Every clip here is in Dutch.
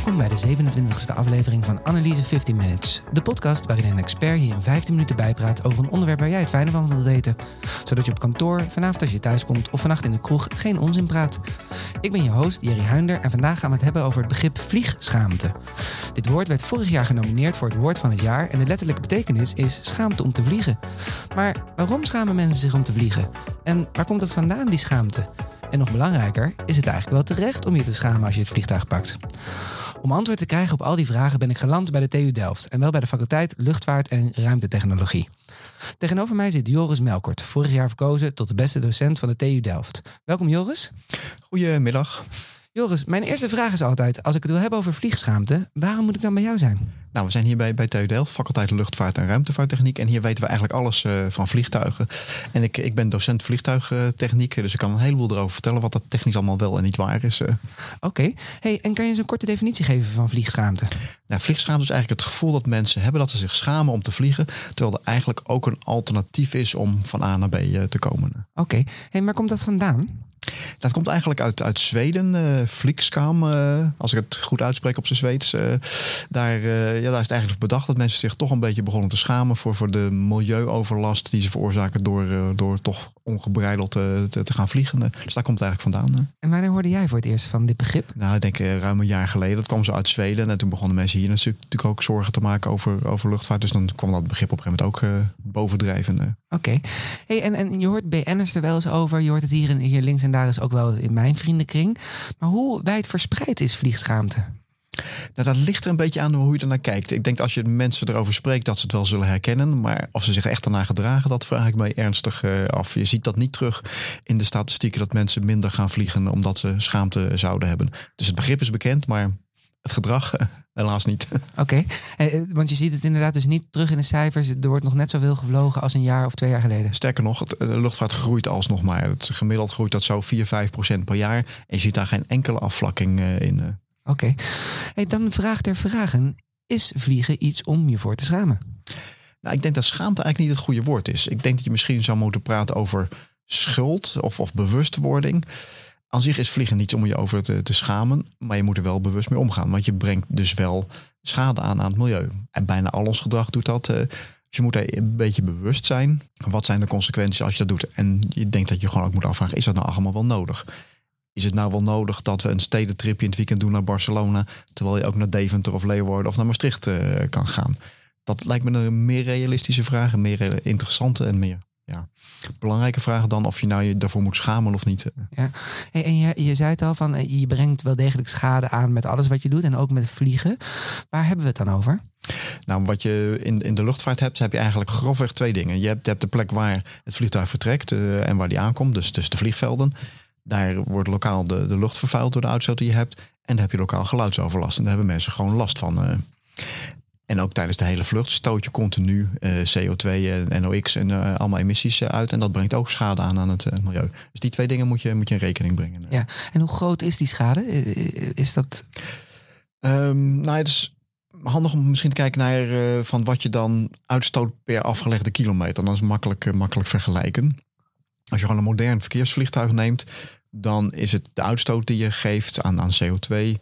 Welkom bij de 27e aflevering van Analyse 50 Minutes. De podcast waarin een expert je in 15 minuten bijpraat over een onderwerp waar jij het fijne van wilt weten. Zodat je op kantoor, vanavond als je thuis komt of vannacht in de kroeg geen onzin praat. Ik ben je host Jerry Huinder en vandaag gaan we het hebben over het begrip vliegschaamte. Dit woord werd vorig jaar genomineerd voor het woord van het jaar en de letterlijke betekenis is schaamte om te vliegen. Maar waarom schamen mensen zich om te vliegen? En waar komt dat vandaan, die schaamte? En nog belangrijker, is het eigenlijk wel terecht om je te schamen als je het vliegtuig pakt? Om antwoord te krijgen op al die vragen ben ik geland bij de TU Delft en wel bij de faculteit Luchtvaart en Ruimtetechnologie. Tegenover mij zit Joris Melkort, vorig jaar verkozen tot de beste docent van de TU Delft. Welkom Joris. Goedemiddag. Joris, mijn eerste vraag is altijd, als ik het wil hebben over vliegschaamte, waarom moet ik dan bij jou zijn? Nou, we zijn hier bij, bij TU Delft, faculteit Luchtvaart en Ruimtevaarttechniek. En hier weten we eigenlijk alles uh, van vliegtuigen. En ik, ik ben docent vliegtuigtechniek, dus ik kan een heleboel erover vertellen wat dat technisch allemaal wel en niet waar is. Uh. Oké, okay. hey, en kan je eens een korte definitie geven van vliegschaamte? Nou, vliegschaamte is eigenlijk het gevoel dat mensen hebben dat ze zich schamen om te vliegen, terwijl er eigenlijk ook een alternatief is om van A naar B uh, te komen. Oké, okay. hey, waar komt dat vandaan? Dat komt eigenlijk uit, uit Zweden, uh, Flixkam, uh, als ik het goed uitspreek op zijn Zweeds. Uh, daar, ja, daar is het eigenlijk bedacht dat mensen zich toch een beetje begonnen te schamen voor, voor de milieuoverlast die ze veroorzaken door, door toch ongebreideld te, te, gaan vliegen. Dus daar komt het eigenlijk vandaan. En wanneer hoorde jij voor het eerst van dit begrip? Nou, ik denk ruim een jaar geleden. Dat kwam zo uit Zweden. En toen begonnen mensen hier natuurlijk ook zorgen te maken over, over luchtvaart. Dus dan kwam dat begrip op een gegeven moment ook bovendrijven. Oké. Hey, en, en je hoort BN'ers er wel eens over. Je hoort het hier, in, hier links en daar is ook wel in mijn vriendenkring. Maar hoe wijd verspreid is vliegschaamte? Nou, dat ligt er een beetje aan hoe je er naar kijkt. Ik denk als je mensen erover spreekt, dat ze het wel zullen herkennen. Maar of ze zich echt ernaar gedragen, dat vraag ik mij ernstig uh, af. Je ziet dat niet terug in de statistieken dat mensen minder gaan vliegen omdat ze schaamte zouden hebben. Dus het begrip is bekend, maar het gedrag helaas niet. Oké, okay. want je ziet het inderdaad dus niet terug in de cijfers. Er wordt nog net zoveel gevlogen als een jaar of twee jaar geleden. Sterker nog, de luchtvaart groeit alsnog maar. Het gemiddeld groeit dat zo 4, 5 procent per jaar. En je ziet daar geen enkele afvlakking in. Oké, okay. hey, dan vraag ter vragen. Is vliegen iets om je voor te schamen? Nou, ik denk dat schaamte eigenlijk niet het goede woord is. Ik denk dat je misschien zou moeten praten over schuld of, of bewustwording. Aan zich is vliegen niet om je over te, schamen, maar je moet er wel bewust mee omgaan. Want je brengt dus wel schade aan aan het milieu. En bijna al ons gedrag doet dat. Uh, dus je moet er een beetje bewust zijn. Wat zijn de consequenties als je dat doet? En je denkt dat je gewoon ook moet afvragen, is dat nou allemaal wel nodig? Is het nou wel nodig dat we een stedentripje in het weekend doen naar Barcelona, terwijl je ook naar Deventer of Leeuwarden of naar Maastricht uh, kan gaan? Dat lijkt me een meer realistische vraag, een meer interessante en meer ja, belangrijke vraag dan of je nou je daarvoor moet schamen of niet. Ja. en je, je zei het al van eh, je brengt wel degelijk schade aan met alles wat je doet en ook met vliegen. Waar hebben we het dan over? Nou, wat je in, in de luchtvaart hebt, heb je eigenlijk grofweg twee dingen. Je hebt, je hebt de plek waar het vliegtuig vertrekt uh, en waar die aankomt, dus, dus de vliegvelden. Daar wordt lokaal de, de lucht vervuild door de uitstoot die je hebt. En dan heb je lokaal geluidsoverlast. En daar hebben mensen gewoon last van. Uh. En ook tijdens de hele vlucht stoot je continu uh, CO2 en NOx en uh, allemaal emissies uit. En dat brengt ook schade aan aan het uh, milieu. Dus die twee dingen moet je, moet je in rekening brengen. Ja, en hoe groot is die schade? Is dat... Um, nou, het is handig om misschien te kijken naar van wat je dan uitstoot per afgelegde kilometer. Dan is het makkelijk, makkelijk vergelijken. Als je gewoon een modern verkeersvliegtuig neemt, dan is het de uitstoot die je geeft aan, aan CO2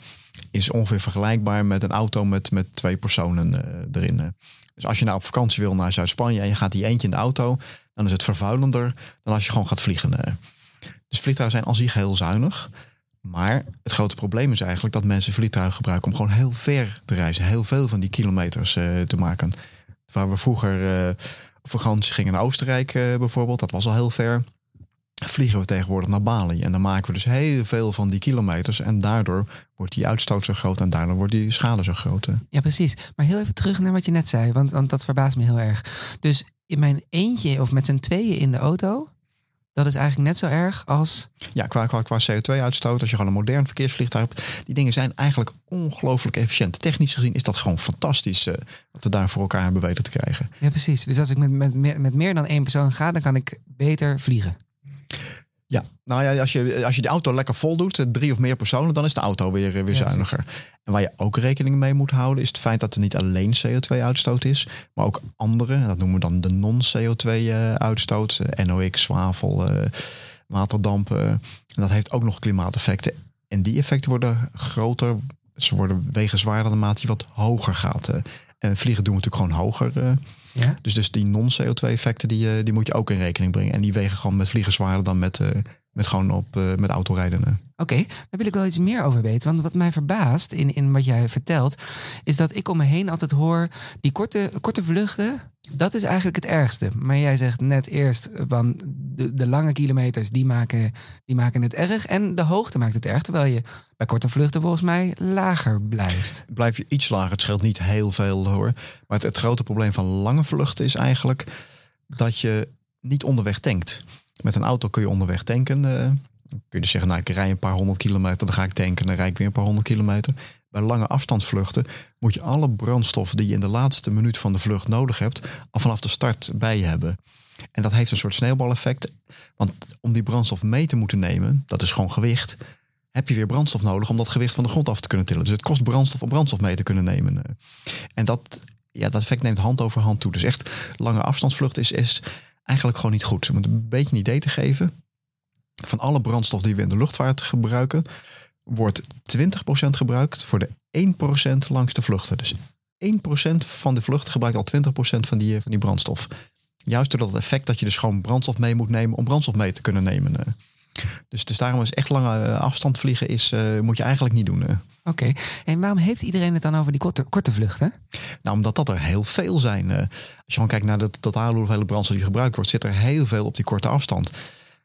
is ongeveer vergelijkbaar met een auto met, met twee personen uh, erin. Dus als je nou op vakantie wil naar Zuid-Spanje en je gaat die eentje in de auto, dan is het vervuilender dan als je gewoon gaat vliegen. Dus vliegtuigen zijn als zich heel zuinig. Maar het grote probleem is eigenlijk dat mensen vliegtuigen gebruiken om gewoon heel ver te reizen. Heel veel van die kilometers uh, te maken. Waar we vroeger uh, op vakantie gingen naar Oostenrijk bijvoorbeeld, dat was al heel ver vliegen we tegenwoordig naar Bali. En dan maken we dus heel veel van die kilometers. En daardoor wordt die uitstoot zo groot en daardoor wordt die schade zo groot. Ja, precies. Maar heel even terug naar wat je net zei, want, want dat verbaast me heel erg. Dus in mijn eentje of met z'n tweeën in de auto, dat is eigenlijk net zo erg als. Ja, qua, qua, qua CO2-uitstoot, als je gewoon een modern verkeersvliegtuig hebt, die dingen zijn eigenlijk ongelooflijk efficiënt. Technisch gezien is dat gewoon fantastisch uh, wat we daar voor elkaar hebben weten te krijgen. Ja, precies. Dus als ik met, met, met meer dan één persoon ga, dan kan ik beter vliegen. Ja, nou ja, als je, als je de auto lekker vol doet, drie of meer personen, dan is de auto weer, weer zuiniger. En waar je ook rekening mee moet houden, is het feit dat er niet alleen CO2-uitstoot is, maar ook andere, dat noemen we dan de non-CO2-uitstoot, NOx, zwavel, waterdampen. En dat heeft ook nog klimaateffecten. En die effecten worden groter Ze worden wegen zwaarder naarmate je wat hoger gaat. eh. en vliegen doen we natuurlijk gewoon hoger. Ja? dus, dus die non-CO2-effecten die, eh, die moet je ook in rekening brengen. En die wegen gewoon met vliegen zwaarder dan met, eh, met gewoon op, eh, met autorijden. eh. Oké, daar wil ik wel iets meer over weten. Want wat mij verbaast in, in wat jij vertelt, is dat ik om me heen altijd hoor, die korte, korte vluchten, dat is eigenlijk het ergste. Maar jij zegt net eerst, van de, de lange kilometers, die maken, die maken het erg. En de hoogte maakt het erg, terwijl je bij korte vluchten volgens mij lager blijft. blijf je iets lager. Het scheelt niet heel veel hoor. Maar het, het grote probleem van lange vluchten is eigenlijk dat je niet onderweg tankt. Met een auto kun je onderweg tanken. dan kun je dus zeggen, nou ik rij een paar honderd kilometer, dan ga ik tanken, dan rijd ik weer een paar honderd kilometer. Bij lange afstandsvluchten moet je alle brandstof die je in de laatste minuut van de vlucht nodig hebt, al vanaf de start bij je hebben. En dat heeft een soort sneeuwbaleffect. Want om die brandstof mee te moeten nemen, dat is gewoon gewicht, heb je weer brandstof nodig om dat gewicht van de grond af te kunnen tillen. Dus het kost brandstof om brandstof mee te kunnen nemen. eh. En dat, ja, dat effect neemt hand over hand toe. Dus echt lange afstandsvlucht is, is eigenlijk gewoon niet goed. Om het een beetje een idee te geven. Van alle brandstof die we in de luchtvaart gebruiken, wordt 20% gebruikt voor de 1% langs de vluchten. Dus 1% van de vluchten gebruikt al 20% van die, van die brandstof. Juist door dat effect dat je dus gewoon brandstof mee moet nemen om brandstof mee te kunnen nemen. Dus, dus daarom is echt lange eh, afstand vliegen is, eh, moet je eigenlijk niet doen. eh. Oké, en waarom heeft iedereen het dan over die korte, korte vluchten? Nou, omdat dat er heel veel zijn. als je gewoon kijkt naar de totale hoeveelheid brandstof die gebruikt wordt, zit er heel veel op die korte afstand.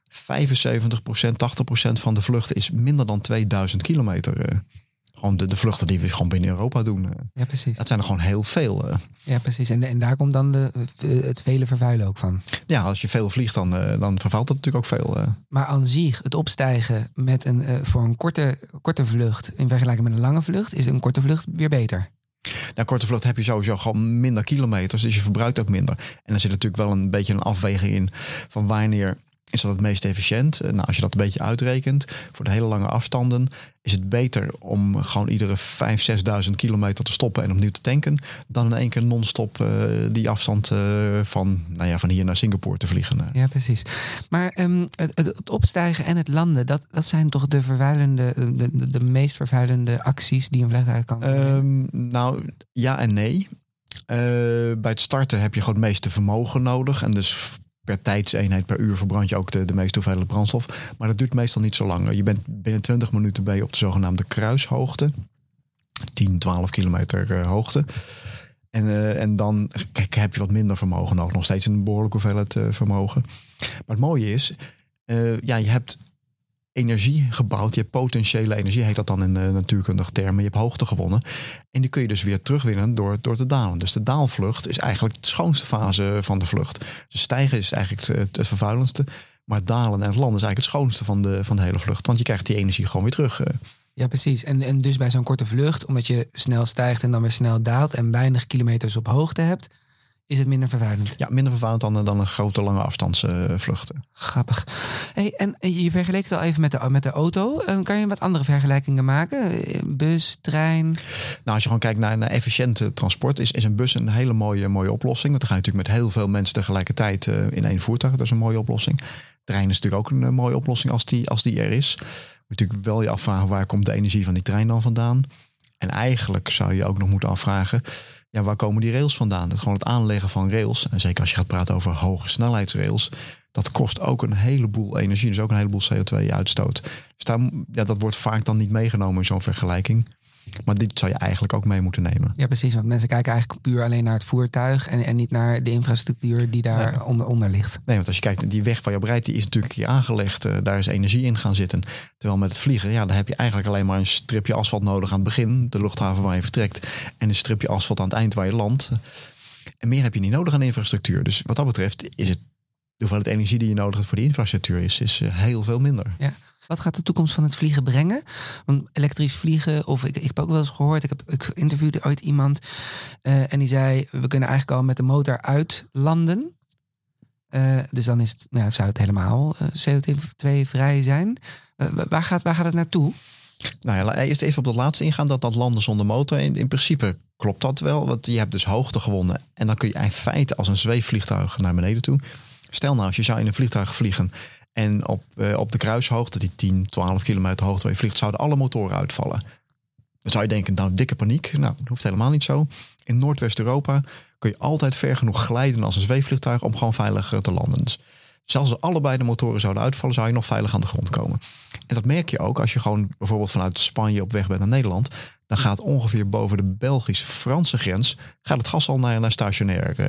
75%, 80% van de vluchten is minder dan 2000 kilometer. Gewoon de, de vluchten die we gewoon binnen Europa doen. eh. Ja, precies. dat zijn er gewoon heel veel. eh. Ja, precies. En, en daar komt dan de, het vele vervuilen ook van. ja, als je veel vliegt, dan, eh, dan vervuilt dat natuurlijk ook veel. Maar aan zich, het opstijgen met een, voor een korte, korte vlucht in vergelijking met een lange vlucht, is een korte vlucht weer beter. Nou, korte vlucht heb je sowieso gewoon minder kilometers, dus je verbruikt ook minder. En er zit natuurlijk wel een beetje een afweging in van wanneer is dat het meest efficiënt. Eh, Nou, als je dat een beetje uitrekent, voor de hele lange afstanden is het beter om gewoon iedere 5.000, 6.000 kilometer te stoppen en opnieuw te tanken, dan in één keer non-stop eh, die afstand eh, van, nou ja, van hier naar Singapore te vliegen. Ja, precies. Maar ehm, het, het, opstijgen en het landen, dat, dat zijn toch de vervuilende, de, de, de meest vervuilende acties die een vliegtuig kan doen? Ehm, nou, ja en nee. Bij het starten heb je gewoon het meeste vermogen nodig. En dus per tijdseenheid per uur verbrand je ook de, de meeste hoeveelheid brandstof. Maar dat duurt meestal niet zo lang. Je bent binnen 20 minuten je op de zogenaamde kruishoogte. 10, 12 kilometer eh, hoogte. En, eh, en dan kijk, heb je wat minder vermogen nodig. Nog steeds een behoorlijke hoeveelheid eh, vermogen. Maar het mooie is, ja, je hebt energie gebouwd. Je potentiële energie, heet dat dan in uh, natuurkundige termen. Je hebt hoogte gewonnen. En die kun je dus weer terugwinnen door, door te dalen. Dus de daalvlucht is eigenlijk de schoonste fase van de vlucht. Dus stijgen is eigenlijk het, vervuilendste. Maar dalen en landen is eigenlijk het schoonste van de, van de hele vlucht. Want je krijgt die energie gewoon weer terug. eh. Ja, precies. En, en dus bij zo'n korte vlucht, omdat je snel stijgt en dan weer snel daalt en weinig kilometers op hoogte hebt, is het minder vervuilend. Ja, minder vervuilend dan, dan een grote lange afstandsvluchten. Grappig. Hey, en je vergeleek het al even met de, met de auto. Eh, Kan je wat andere vergelijkingen maken? Eh, Bus, trein? Nou, als je gewoon kijkt naar, naar efficiënte transport, is, is een bus een hele mooie, mooie oplossing. Want dan ga je natuurlijk met heel veel mensen tegelijkertijd uh, in één voertuig. Dat is een mooie oplossing. Trein is natuurlijk ook een uh, mooie oplossing als die, als die er is. Moet natuurlijk wel je afvragen waar komt de energie van die trein dan vandaan. En eigenlijk zou je ook nog moeten afvragen, ja, waar komen die rails vandaan? Dat gewoon het aanleggen van rails, en zeker als je gaat praten over hoge snelheidsrails, dat kost ook een heleboel energie, dus ook een heleboel CO2-uitstoot. Dus daar, ja, dat wordt vaak dan niet meegenomen in zo'n vergelijking. Maar dit zou je eigenlijk ook mee moeten nemen. Ja, precies. Want mensen kijken eigenlijk puur alleen naar het voertuig en, en niet naar de infrastructuur die daar nee. onder, onder ligt. Nee, want als je kijkt, die weg waar je op rijdt, die is natuurlijk hier aangelegd. Uh, daar is energie in gaan zitten. Terwijl met het vliegen, ja, dan heb je eigenlijk alleen maar een stripje asfalt nodig aan het begin, de luchthaven waar je vertrekt. En een stripje asfalt aan het eind waar je landt. En meer heb je niet nodig aan infrastructuur. Dus wat dat betreft is het hoeveelheid energie die je nodig hebt voor die infrastructuur is, is uh, heel veel minder. Ja. Wat gaat de toekomst van het vliegen brengen? Want elektrisch vliegen, of ik, ik heb ook wel eens gehoord, ik, heb, ik interviewde ooit iemand uh, en die zei: We kunnen eigenlijk al met de motor uitlanden. Uh, dus dan is het, nou, zou het helemaal uh, CO2-vrij zijn. waar, gaat, waar gaat het naartoe? Nou ja, eerst even op dat laatste ingaan, dat dat landen zonder motor. In, in principe klopt dat wel, want je hebt dus hoogte gewonnen. En dan kun je in feite als een zweefvliegtuig naar beneden toe. Stel nou, als je zou in een vliegtuig vliegen en op, uh, op de kruishoogte, die 10, 12 kilometer hoogte waar je vliegt, zouden alle motoren uitvallen. Dan zou je denken, nou, dikke paniek. Nou, dat hoeft helemaal niet zo. In Noordwest-Europa kun je altijd ver genoeg glijden als een zweefvliegtuig om gewoon veilig te landen. Dus zelfs als allebei de motoren zouden uitvallen, zou je nog veilig aan de grond komen. En dat merk je ook als je gewoon bijvoorbeeld vanuit Spanje op weg bent naar Nederland. Dan gaat ongeveer boven de Belgisch-Franse grens gaat het gas al naar, naar stationair. Uh.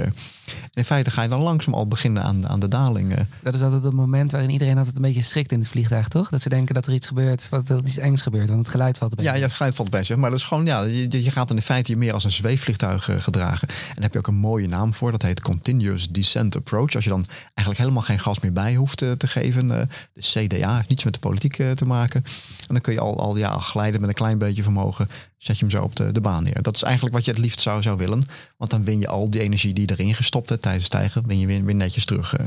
in feite ga je dan langzaam al beginnen aan, aan de daling. Dat is altijd het moment waarin iedereen altijd een beetje schrikt in het vliegtuig, toch? Dat ze denken dat er iets gebeurt, wat er iets engs gebeurt, want het geluid valt bij. Ja, ja, het geluid valt bij. Maar dat is gewoon, ja, je, je gaat in feite je meer als een zweefvliegtuig uh, gedragen. En daar heb je ook een mooie naam voor. Dat heet Continuous Descent Approach. Als je dan eigenlijk helemaal geen gas meer bij hoeft te, te geven. De CDA heeft niets met de politiek te maken. En dan kun je al, al ja, glijden met een klein beetje vermogen zet je hem zo op de, de baan neer. Dat is eigenlijk wat je het liefst zou, zou willen. Want dan win je al die energie die erin gestopt hebt tijdens stijgen, win je weer, weer netjes terug. Eh.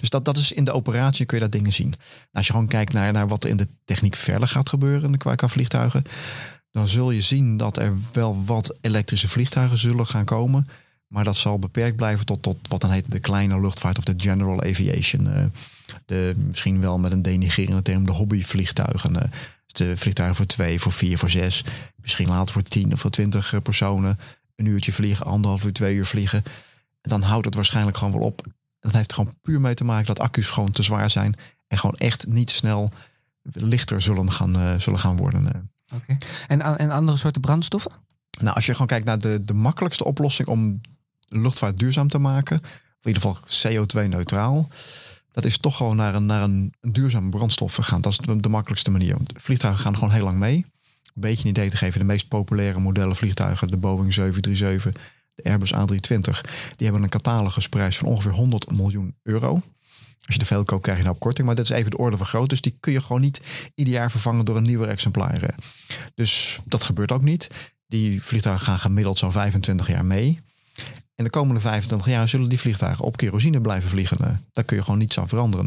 Dus dat, dat is in de operatie kun je dat dingen zien. Nou, als je gewoon kijkt naar, naar wat er in de techniek verder gaat gebeuren qua, qua vliegtuigen, dan zul je zien dat er wel wat elektrische vliegtuigen zullen gaan komen. Maar dat zal beperkt blijven tot, tot wat dan heet de kleine luchtvaart of de general aviation. Uh, de, misschien wel met een denigerende term de hobbyvliegtuigen. De vliegtuigen voor twee, voor vier, voor zes. Misschien later voor tien of voor twintig eh, personen. Een uurtje vliegen, anderhalf uur, twee uur vliegen. En dan houdt het waarschijnlijk gewoon wel op. Dat heeft er gewoon puur mee te maken dat accu's gewoon te zwaar zijn. En gewoon echt niet snel lichter zullen gaan, uh, zullen gaan worden. Eh. Oké. En, en andere soorten brandstoffen? Nou, als je gewoon kijkt naar de, de makkelijkste oplossing om de luchtvaart duurzaam te maken. Of in ieder geval CO2-neutraal dat is toch gewoon naar een, naar een, duurzame brandstof gaan. Dat is de, makkelijkste manier. Vliegtuigen gaan gewoon heel lang mee. Een beetje een idee te geven. De meest populaire modellen vliegtuigen, de Boeing 737, de Airbus A320, die hebben een catalogusprijs van ongeveer 100 miljoen euro. Als je de veel koopt, krijg je nou op korting. Maar dat is even de orde van groot. Dus die kun je gewoon niet ieder jaar vervangen door een nieuwer exemplaar. Dus dat gebeurt ook niet. Die vliegtuigen gaan gemiddeld zo'n 25 jaar mee. En de komende 25 jaar zullen die vliegtuigen op kerosine blijven vliegen. Eh, daar kun je gewoon niets aan veranderen.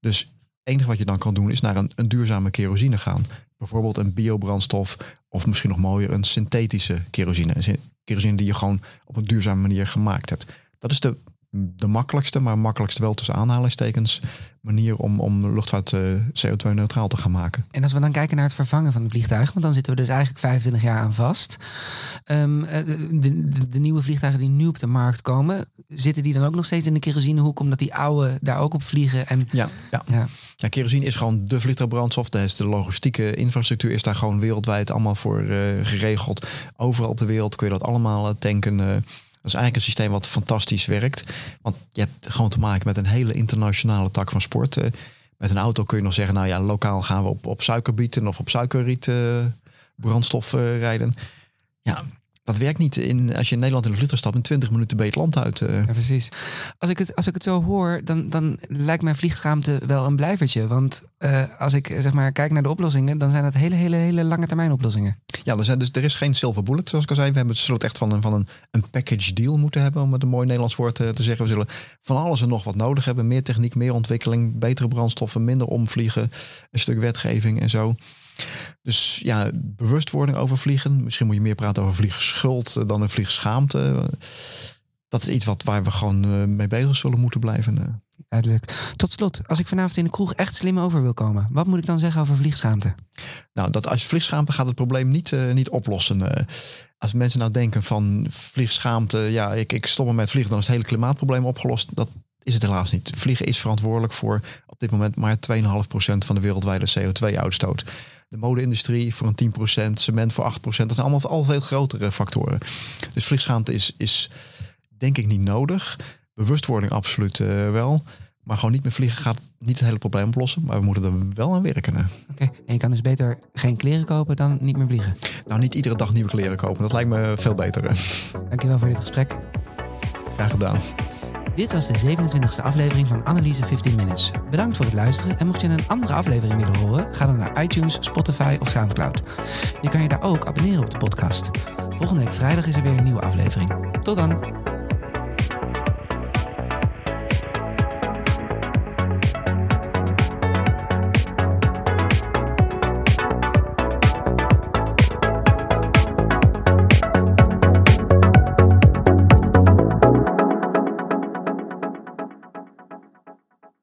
Dus het enige wat je dan kan doen is naar een, een duurzame kerosine gaan. Bijvoorbeeld een biobrandstof of misschien nog mooier een synthetische kerosine. Een kerosine die je gewoon op een duurzame manier gemaakt hebt. Dat is de de makkelijkste, maar makkelijkste wel tussen aanhalingstekens, manier om, om luchtvaart uh, CO2-neutraal te gaan maken. En als we dan kijken naar het vervangen van de vliegtuigen, want dan zitten we dus eigenlijk 25 jaar aan vast. Um, de, de, de, nieuwe vliegtuigen die nu op de markt komen, zitten die dan ook nog steeds in de kerosinehoek, omdat die oude daar ook op vliegen? En, ja, ja. ja. ja kerosine is gewoon de vliegtuigbrandstof. De, de logistieke infrastructuur is daar gewoon wereldwijd allemaal voor uh, geregeld. Overal op de wereld kun je dat allemaal tanken. Dat is eigenlijk een systeem wat fantastisch werkt. Want je hebt gewoon te maken met een hele internationale tak van sport. Eh, met een auto kun je nog zeggen, nou ja, lokaal gaan we op, op suikerbieten of op suikerriet uh, brandstof uh, rijden. Ja, dat werkt niet in, als je in Nederland in de vliegtuig stapt. In 20 minuten ben je het land uit. Ja, precies. Als ik, het, als ik het zo hoor, dan, dan lijkt mijn vliegschaamte wel een blijvertje. Want als ik zeg maar kijk naar de oplossingen, dan zijn het hele, hele, hele lange termijn oplossingen. Ja, er, zijn, dus, er is geen silver bullet, zoals ik al zei. We hebben het echt van een, van een, een package deal moeten hebben, om het een mooi Nederlands woord te, te zeggen. We zullen van alles en nog wat nodig hebben. Meer techniek, meer ontwikkeling, betere brandstoffen, minder omvliegen, een stuk wetgeving en zo. Dus ja, bewustwording over vliegen. Misschien moet je meer praten over vliegschuld eh, dan een vliegschaamte. Dat is iets wat, waar we gewoon eh, mee bezig zullen moeten blijven. Eh. Duidelijk. Tot slot, als ik vanavond in de kroeg echt slim over wil komen, wat moet ik dan zeggen over vliegschaamte? Nou, dat als je vliegschaamte gaat het probleem niet, uh, niet oplossen. als mensen nou denken van vliegschaamte, ja, ik, ik stop met vliegen, dan is het hele klimaatprobleem opgelost. Dat is het helaas niet. Vliegen is verantwoordelijk voor op dit moment maar 2,5% van de wereldwijde CO2-uitstoot de mode-industrie voor een 10%, cement voor 8%. Dat zijn allemaal al veel grotere factoren. Dus vliegschaamte is, is denk ik niet nodig. Bewustwording absoluut uh, wel. Maar gewoon niet meer vliegen gaat niet het hele probleem oplossen. Maar we moeten er wel aan werken. Oké, en je kan dus beter geen kleren kopen dan niet meer vliegen? Nou, niet iedere dag nieuwe kleren kopen. Dat lijkt me veel beter. Dankjewel voor dit gesprek. Graag gedaan. Dit was de 27e aflevering van Analyse 15 Minutes. Bedankt voor het luisteren en mocht je een andere aflevering willen horen, ga dan naar iTunes, Spotify of Soundcloud. Je kan je daar ook abonneren op de podcast. Volgende week vrijdag is er weer een nieuwe aflevering. Tot dan!